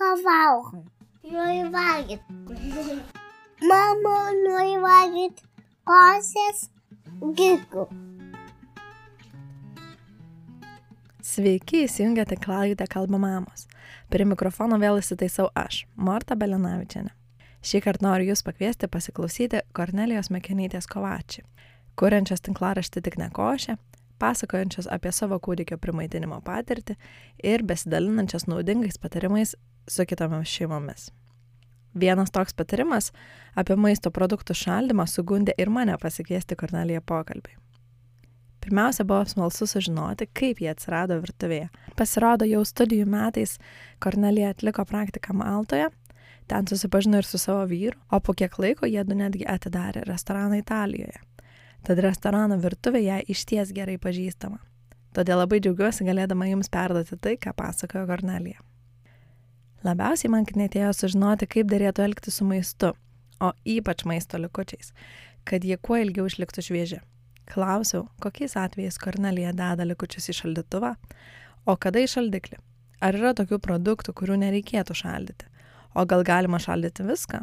valgom. Noriu valgyti. Mama, noriu valgyti kosės gigų. Sveiki, įsijungėte Klaudytę kalbą mamos. Prie mikrofono vėl įsitaisau aš, Morta Belenavičiane. Šį kartą noriu Jūs pakviesti pasiklausyti Kornelijos Mekenytės Kovačiai, kuriančios tinklaraštį tik nekošę, pasakojančios apie savo kūdikio primaitinimo patirtį ir besidalinančios naudingais patarimais su kitomis šeimomis. Vienas toks patarimas apie maisto produktų šaldymą sugundė ir mane pasikviesti Korneliją pokalbį. Pirmiausia, buvo smalsu sužinoti, kaip jie atsirado virtuvėje. Pasirodo, jau studijų metais Kornelija atliko praktiką Maltoje, ten susipažino ir su savo vyru, o po kiek laiko jie du netgi atidarė restoraną Italijoje. Tad restorano virtuvė jai išties gerai pažįstama. Todėl labai džiaugiuosi galėdama jums perduoti tai, ką pasakojo Kornelija. Labiausiai man knetėjo sužinoti, kaip dėrėtų elgti su maistu, o ypač maisto likučiais, kad jie kuo ilgiau išliktų švieži. Klausiau, kokiais atvejais Kornelija deda likučius į šaldytuvą, o kada į šaldiklį. Ar yra tokių produktų, kurių nereikėtų šaldyti? O gal galima šaldyti viską?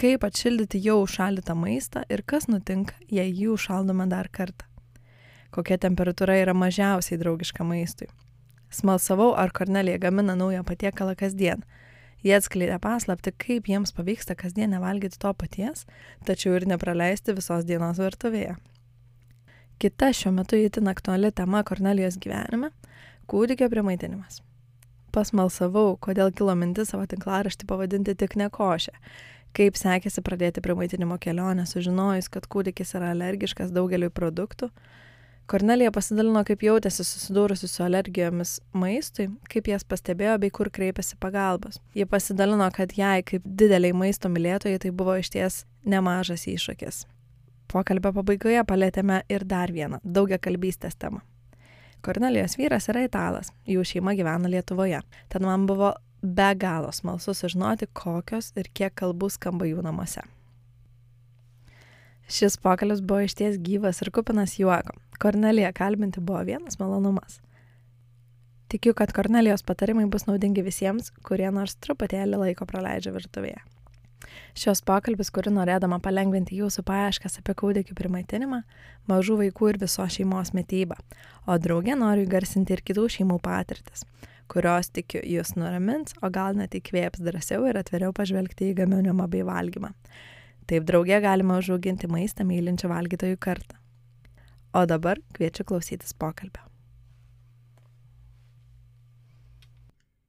Kaip atšildyti jau užšaldytą maistą ir kas nutinka, jei jį užšaldome dar kartą? Kokia temperatūra yra mažiausiai draugiška maistui? Smalsavau, ar Kornelija gamina naują patiekalą kasdien. Jie atskleidė paslapti, kaip jiems pavyksta kasdien nevalgyti to paties, tačiau ir nepraleisti visos dienos virtuvėje. Kita šiuo metu įtin aktuali tema Kornelijos gyvenime - kūdikio primaitinimas. Pasmalsavau, kodėl kilo mintis savo tinklaraštį pavadinti tik nekošę. Kaip sekėsi pradėti primaitinimo kelionę, sužinojus, kad kūdikis yra alergiškas daugeliu produktų. Kornelija pasidalino, kaip jautėsi susidūrusi su alergijomis maistui, kaip jas pastebėjo bei kur kreipėsi pagalbos. Ji pasidalino, kad jai, kaip dideliai maisto mylėtojai, tai buvo išties nemažas iššūkis. Pokalbio pabaigoje palėtėme ir dar vieną - daugia kalbystės temą. Kornelijos vyras yra italas, jų šeima gyvena Lietuvoje. Tad man buvo be galo smalsu sužinoti, kokios ir kiek kalbų skamba jų namuose. Šis pokalbis buvo išties gyvas ir kupinas juoko. Kornelija kalbinti buvo vienas malonumas. Tikiu, kad Kornelijos patarimai bus naudingi visiems, kurie nors truputėlį laiko praleidžia virtuvėje. Šios pokalbis, kuri norėdama palengventi jūsų paieškas apie kūdikių primaitinimą, mažų vaikų ir visos šeimos mytybą, o draugė noriu įgarsinti ir kitų šeimų patirtis, kurios tikiu jūs nuramins, o gal net įkvėps drąsiau ir atviriau pažvelgti į gaminimą bei valgymą. Taip draugė galima užauginti maistą mylinčią valgytojų kartą. O dabar kviečiu klausytis pokalbio.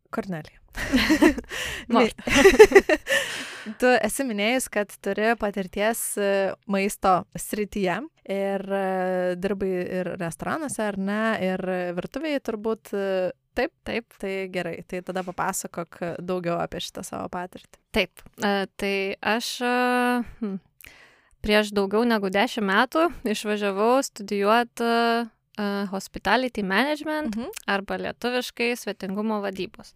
Kornelija. tu esi minėjus, kad turi patirties e, maisto srityje ir e, dirbai ir restoranuose, ar ne, ir virtuvėje turbūt. E, taip, taip, tai gerai. Tai tada papasakok daugiau apie šitą savo patirtį. Taip, tai aš hm, prieš daugiau negu dešimt metų išvažiavau studijuoti hospitality management mhm. arba lietuviškai svetingumo vadybos.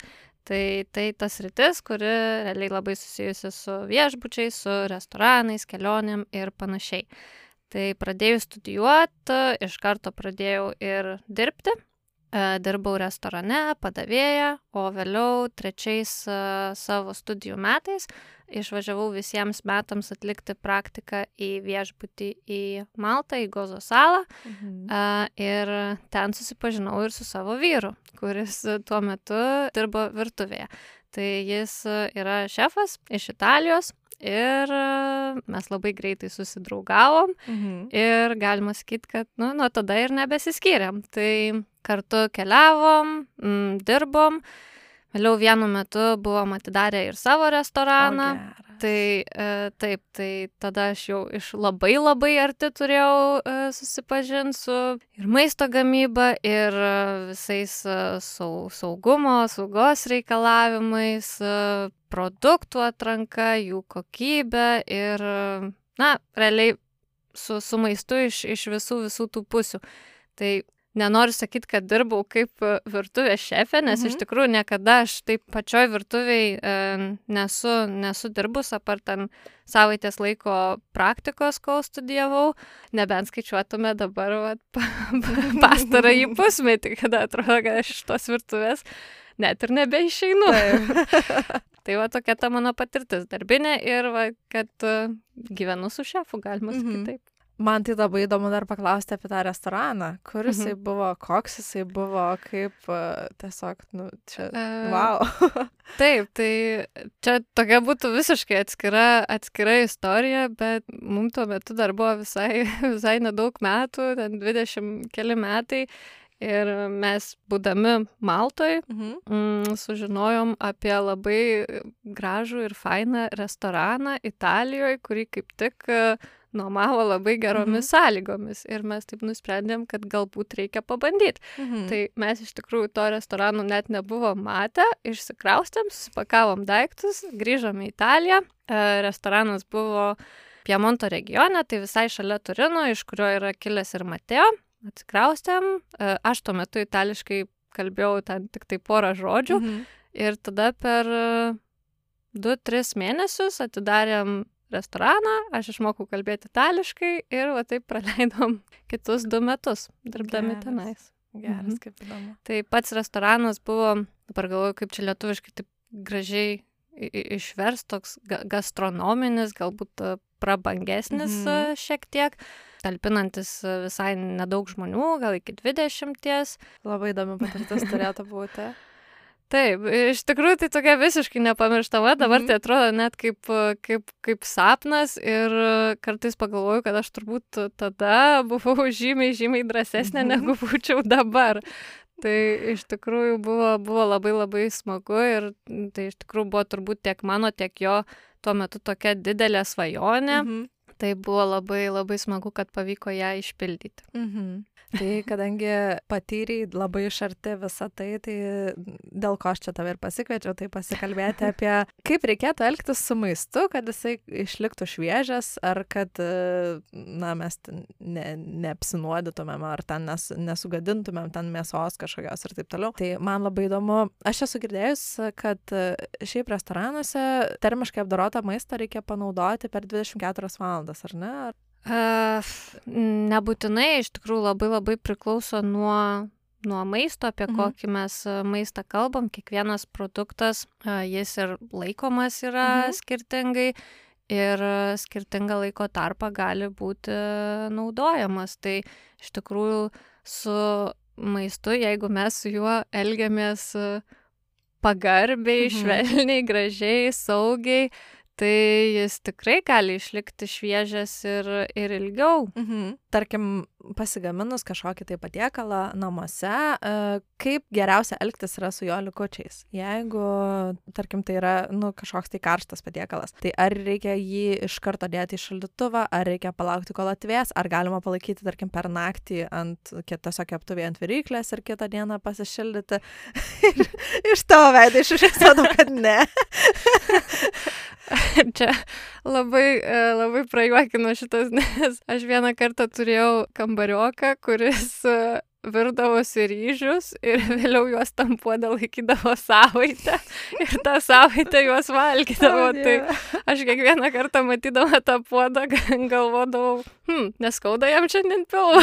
Tai tai tas rytis, kuri realiai labai susijusi su viešbučiais, su restoranais, kelionėm ir panašiai. Tai pradėjus studijuoti, iš karto pradėjau ir dirbti. E, dirbau restorane, padavėja, o vėliau trečiais e, savo studijų metais išvažiavau visiems metams atlikti praktiką į viešbutį į Maltą, į Gozo salą. Mhm. Ir ten susipažinau ir su savo vyru, kuris tuo metu dirbo virtuvėje. Tai jis yra šefas iš Italijos, ir mes labai greitai susidraugavom mhm. ir galima sakyti, kad nu, nuo tada ir nebesiskyrėm. Tai kartu keliavom, m, dirbom, Vėliau vienu metu buvom atidarę ir savo restoraną. O, tai e, taip, tai tada aš jau iš labai labai arti turėjau e, susipažinti su ir maisto gamyba, ir e, visais sau, saugumo, saugos reikalavimais, produktų atranka, jų kokybė ir, na, realiai su, su maistu iš, iš visų, visų tų pusių. Tai nenoriu sakyti, kad dirbau kaip e, virtuvės šefė, nes mhm. iš tikrųjų niekada aš taip pačioj virtuviai e, nesu, nesu dirbus, apart ten savaitės laiko praktikos, kol studijavau, nebent skaičiuotume dabar vat, pastarąjį pusmetį, kada atrodo, kad aš iš tos virtuvės net ir nebeišeinu. tai va tokia ta mano patirtis darbinė ir va, kad uh, gyvenu su šefu, galima sakyti Mhm. taip. Man tai labai įdomu dar paklausti apie tą restoraną. Kur jisai Mhm. buvo, koks jisai buvo, kaip uh, tiesiog, nu, čia. E, Wow. Taip, tai čia tokia būtų visiškai atskira, atskira istorija, bet mums tuo metu dar buvo visai, visai nedaug metų, ten 20 keli metai. Ir mes, būdami Maltoj, mhm. mm, sužinojom apie labai gražų ir fainą restoraną Italijoje, kurį kaip tik e, nuomavo labai geromis mhm. sąlygomis. Ir mes taip nusprendėm, kad galbūt reikia pabandyti. Mhm. Tai mes iš tikrųjų to restorano net nebuvom matę, išsikraustėm, susipakavom daiktus, grįžom į Italiją. E, Restoranas buvo Piemonto regione, tai visai šalia Turino, iš kurio yra kilęs ir Mateo. Atsikraustėm, E, aš tuo metu itališkai kalbėjau ten tik tai porą žodžių Mhm. ir tada per 2-3 mėnesius atidarėm restoraną, aš išmokau kalbėti itališkai ir va taip praleidom kitus du metus dirbdami Geras. tenais. Geras, Mhm. kaip įdomu. Tai pats restoranas buvo, dabar galvoju, kaip čia lietuviškai taip gražiai i- i- išvers, toks ga gastronominis, galbūt e, prabangesnis Mhm. e, šiek tiek, talpinantis e, visai nedaug žmonių, gal iki 20. Labai įdomi patirtis turėtų būti. Taip, iš tikrųjų tai tokia visiškai nepamirštama, dabar Mhm. tai atrodo net kaip, kaip, kaip sapnas ir kartais pagalvoju, kad aš turbūt tada buvau žymiai, žymiai drąsesnė Mhm. negu būčiau dabar. Tai iš tikrųjų buvo, buvo labai labai smagu ir mm, tai iš tikrųjų buvo turbūt tiek mano, tiek jo tuo metu tokia didelė svajonė. Mhm. Tai buvo labai labai smagu, kad pavyko ją išpildyti. Mhm. Tai kadangi patyriai labai iš arti visą tai, tai dėl ko aš čia tave ir pasikviečiau, tai pasikalbėti apie kaip reikėtų elgtis su maistu, kad jisai išliktų šviežias, ar kad, na, mes ne, neapsinuodytumėm, ar ten nes, nesugadintumėm ten mėsos kažkokios ir taip toliau. Tai man labai įdomu, aš esu girdėjus, kad šiaip restoranuose termiškai apdorotą maistą reikia panaudoti per 24 valandas, ar ne? Uh, nebūtinai, iš tikrųjų labai labai priklauso nuo, nuo maisto, apie Mhm. kokį mes e, maistą kalbam. Kiekvienas produktas, uh, jis ir laikomas yra Mhm. skirtingai ir e, skirtingą laiko tarpą gali būti naudojamas. Tai iš tikrųjų su maistu, jeigu mes su juo elgiamės pagarbiai, mhm. švelniai, gražiai, saugiai, tai jis tikrai gali išlikti šviežias ir, ir ilgiau. Mhm. Tarkim, pasigaminus kažkokį tai patiekalą namuose, e, kaip geriausia elgtis yra su jo likučiais. Jeigu, tarkim, tai yra nu, kažkoks tai karštas patiekalas, tai ar reikia jį iš karto dėti į šaldytuvą, ar reikia palaukti, kol atvės, ar galima palaikyti, tarkim, per naktį ant tiesiog keptuvėje ant viryklės ir kitą dieną pasišildyti. iš tavo veido išaiškėjo, kad ne. Čia labai, e, labai prajuokino šitas, nes aš vieną kartą turėjau kambarioką, kuris e, virdavosi ryžius ir vėliau juos tam puodą laikydavo savaitę ir tą savaitę juos valgydavo. O, tai aš kiekvieną kartą matydama tą puodą galvodavau, hm, neskauda jam šiandien pilvo.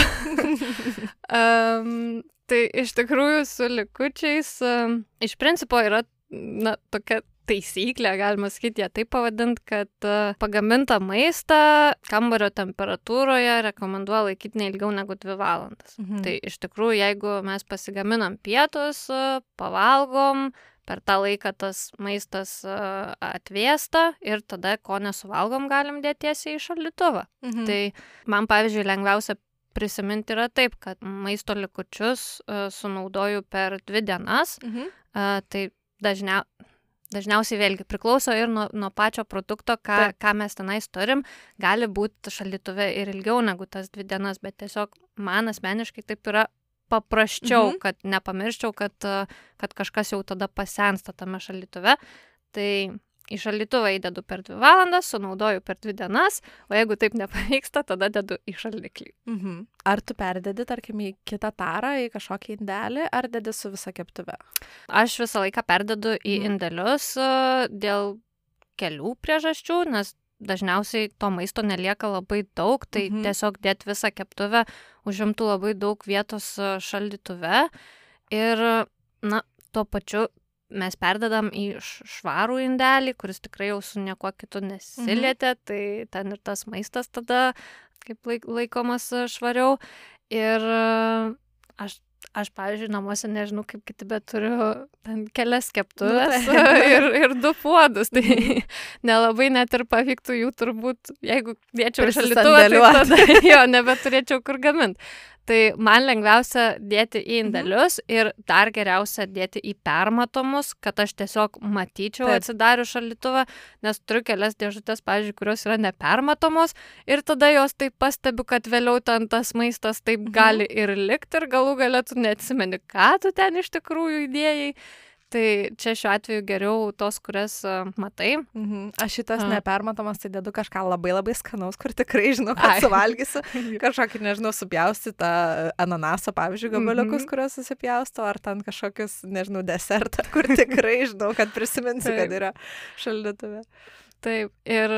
um, tai iš tikrųjų su likučiais um, iš principo yra na, tokia taisyklė, galima sakyti, ją taip pavadint, kad uh, pagamintą maistą kambario temperatūroje rekomenduoja laikyti ne ilgiau negu 2 valandas. Mhm. Tai iš tikrųjų, jeigu mes pasigaminam pietus, uh, pavalgom, per tą laiką tas maistas uh, atvėsta ir tada, ko nesuvalgom, galim dėti tiesiai į šaldytuvą. Mhm. Tai man, pavyzdžiui, lengviausia prisiminti yra taip, kad maisto likučius sunaudoju per dvi dienas. Mhm. Tai dažnia, dažniausiai vėlgi priklauso ir nuo, nuo pačio produkto, ką, Taip. ką mes tenais turim. Gali būti šaldytuve ir ilgiau negu tas dvi dienas, bet tiesiog man asmeniškai taip yra paprasčiau, Mhm. kad nepamirščiau, kad, kad kažkas jau tada pasensta tame šaldytuve. Tai į šaldytuvą įdedu per dvi valandas, sunaudoju per dvi dienas, o jeigu taip nepavyksta, tada dedu į šaldiklį. Mhm. Ar tu perdedi, tarkim, į kitą tarą, į kažkokį indelį, ar dedi su visa keptuve? Aš visą laiką perdedu į Mhm. indėlius uh, dėl kelių priežasčių, nes dažniausiai to maisto nelieka labai daug, tai Mhm. tiesiog dėti visą keptuvę užimtų labai daug vietos uh, šaldytuve ir, na, tuo pačiu mes perdedam į švarų indelį, kuris tikrai jau su niekuo kitu nesilietė, mhm. tai ten ir tas maistas tada kaip laik, laikomas švariau. Ir aš aš, pavyzdžiui, namuose nežinau kaip kiti, bet turiu ten kelias keptuvės nu, tai. ir, ir du puodus. Tai nelabai net ir pavyktų jų turbūt, jeigu dėčiau šalituvą, tai tada jo nebeturėčiau kur gaminti. Tai man lengviausia dėti į mhm. indelius mhm. ir dar geriausia dėti į permatomus, kad aš tiesiog matyčiau Taip. atsidarius šalituvą, nes turiu kelias dėžutės, pavyzdžiui, kurios yra nepermatomos ir tada jos taip pastebiu, kad vėliau ten tas maistas taip mhm. gali ir likti ir galų galėtų neatsimeni, ką tu ten iš tikrųjų įdėjai. Tai čia šiuo atveju geriau tos, kurias uh, matai. Mhm. Aš šitas uh. nepermatomas, tai dedu kažką labai labai skanaus, kur tikrai žinau, Ai. suvalgysiu. Kažkokį, nežinau, supjausti tą ananasą, pavyzdžiui, gabaliukus, mhm. kuriuos susipjausto, ar ten kažkokius, nežinau, desertą, kur tikrai žinau, kad prisiminsiu, kad yra šaldytuve. Taip, ir,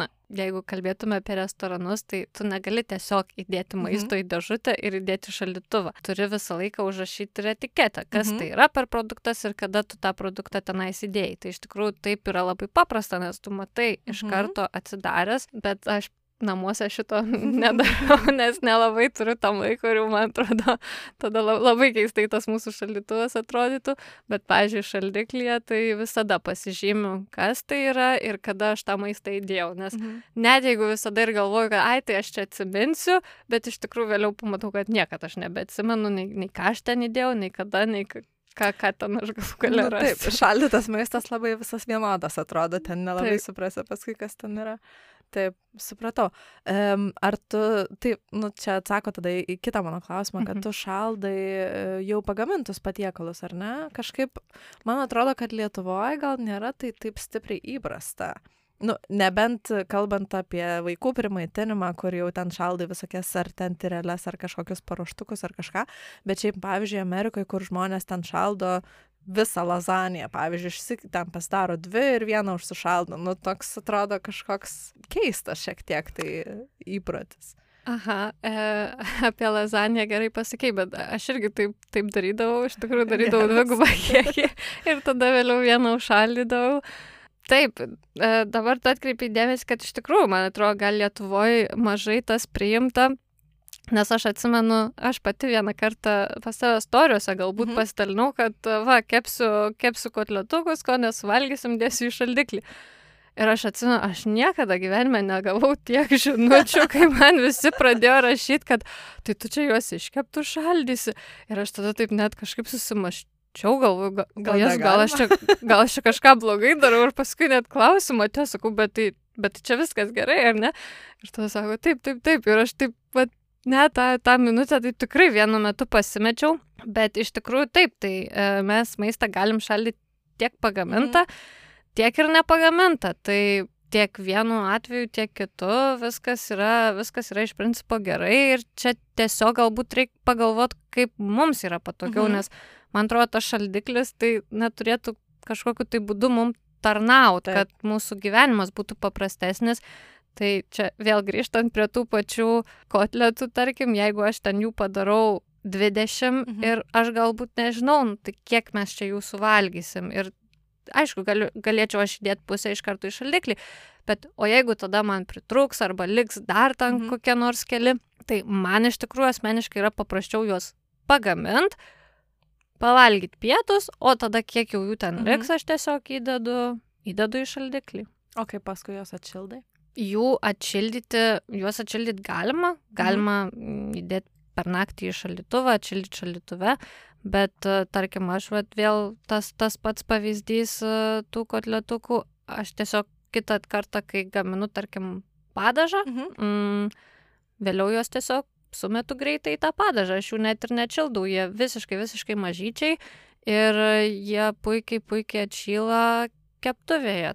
na, jeigu kalbėtume apie restoranus, tai tu negali tiesiog įdėti mhm. maisto į dėžutę ir įdėti šaldytuvą. Turi visą laiką užrašyti ir etiketę, kas mhm. tai yra per produktas ir kada tu tą produktą tenais įdėjai. Tai iš tikrųjų taip yra labai paprasta, nes tu matai iš mhm. karto atsidaręs, bet aš namuose šito nedarau, nes nelabai turiu tam laiko ir man atrodo, tada labai keistai tas mūsų šaldytuvas atrodytų, bet, pažiūrėjau, šaldiklyje tai visada pasižymiu, kas tai yra ir kada aš tą maistą įdėjau, nes mhm. net jeigu visada ir galvoju, kad, ai, tai aš čia atsiminsiu, bet iš tikrųjų vėliau pamatau, kad niekada aš nebeatsimenu, nei, nei ką aš ten įdėjau, nei kada, nei ką, ką ten aš galų galiu nu, rasti. Taip, šaldytas maistas labai visas vienodas atrodo, ten nelabai suprasi paskui, kas ten yra. Taip, supratau. Um, ar tu, taip, nu, čia atsako tada į kitą mano klausimą, kad mhm. tu šaldai e, jau pagamintus patiekalus, ar ne? Kažkaip, man atrodo, kad Lietuvoje gal nėra tai taip stipriai įprasta. Nu, nebent kalbant apie vaikų primaitinimą, kur jau ten šaldai visokias ar ten tireles, ar kažkokius paruoštukus, ar kažką, bet šiaip, pavyzdžiui, Amerikoje, kur žmonės ten šaldo visą lazaniją, pavyzdžiui, išsik, ten pasidaro dvi ir vieną užsišaldo. Nu, toks atrodo kažkoks keistas šiek tiek tai įprotis. Aha, e, apie lazaniją gerai pasakei, bet aš irgi taip, taip darydavau, iš tikrųjų darydavau dvigubą kiekį ir tada vėliau vieną užšaldydavau. Taip, e, dabar tu atkreipi dėmesį, kad iš tikrųjų, man atrodo, gal Lietuvoje mažai tas priimta, Nes aš atsimenu, aš pati vieną kartą pas save storiuose galbūt mhm. pasidalinau, kad va, kepsiu, kepsiu kotletukus, ko nesuvalgysim, dėsiu į šaldiklį. Ir aš atsimenu, aš niekada gyvenime negavau tiek žinučių, kai man visi pradėjo rašyti, kad tai tu čia juos iškeptų šaldysi. Ir aš tada taip net kažkaip susimaščiau, galvoju, gal, gal, jas, gal, aš čia, gal aš čia kažką blogai darau ir paskui net klausimą, tiesą, bet tai, bet čia viskas gerai, ar ne? Ir tada sako, taip, taip, taip. Ir aš taip, vat, Ne, tą, tą minutę tai tikrai vienu metu pasimečiau, bet iš tikrųjų taip, tai e, mes maistą galim šaldyti tiek pagamintą, mm. tiek ir nepagamintą. Tai tiek vienu atveju, tiek kitu viskas yra, viskas yra iš principo gerai ir čia tiesiog galbūt reikia pagalvoti, kaip mums yra patogiau, -hmm. nes man atrodo, tas šaldiklis tai neturėtų kažkokiu tai būdu mums tarnauti, kad mūsų gyvenimas būtų paprastesnis, Tai čia vėl grįžtant prie tų pačių kotletų, tarkim, jeigu aš ten jų padarau 20 mhm. ir aš galbūt nežinau, nu, tai kiek mes čia jų suvalgysim. Ir aišku, galiu, galėčiau aš įdėti pusę iš karto į šaldiklį, bet o jeigu tada man pritruks arba liks dar ten mhm. kokie nors keli, tai man iš tikrųjų asmeniškai yra paprasčiau juos pagamint, pavalgyti pietus, o tada kiek jau jų ten mhm. liks, aš tiesiog įdedu, įdedu į šaldiklį. O kaip paskui jos atšildai? Jų atšildyti, juos atšildyti galima, galima mhm. įdėti per naktį į šaldytuvą, atšildyti šaldytuve, bet tarkim, aš vat, vėl tas, tas pats pavyzdys tų kotletukų, aš tiesiog kitą kartą, kai gaminu, tarkim, padažą, mhm. mm, vėliau juos tiesiog sumetu greitai į tą padažą, aš jų net ir nečildau, jie visiškai, visiškai mažyčiai ir jie puikiai, puikiai atšyla keptuvėje.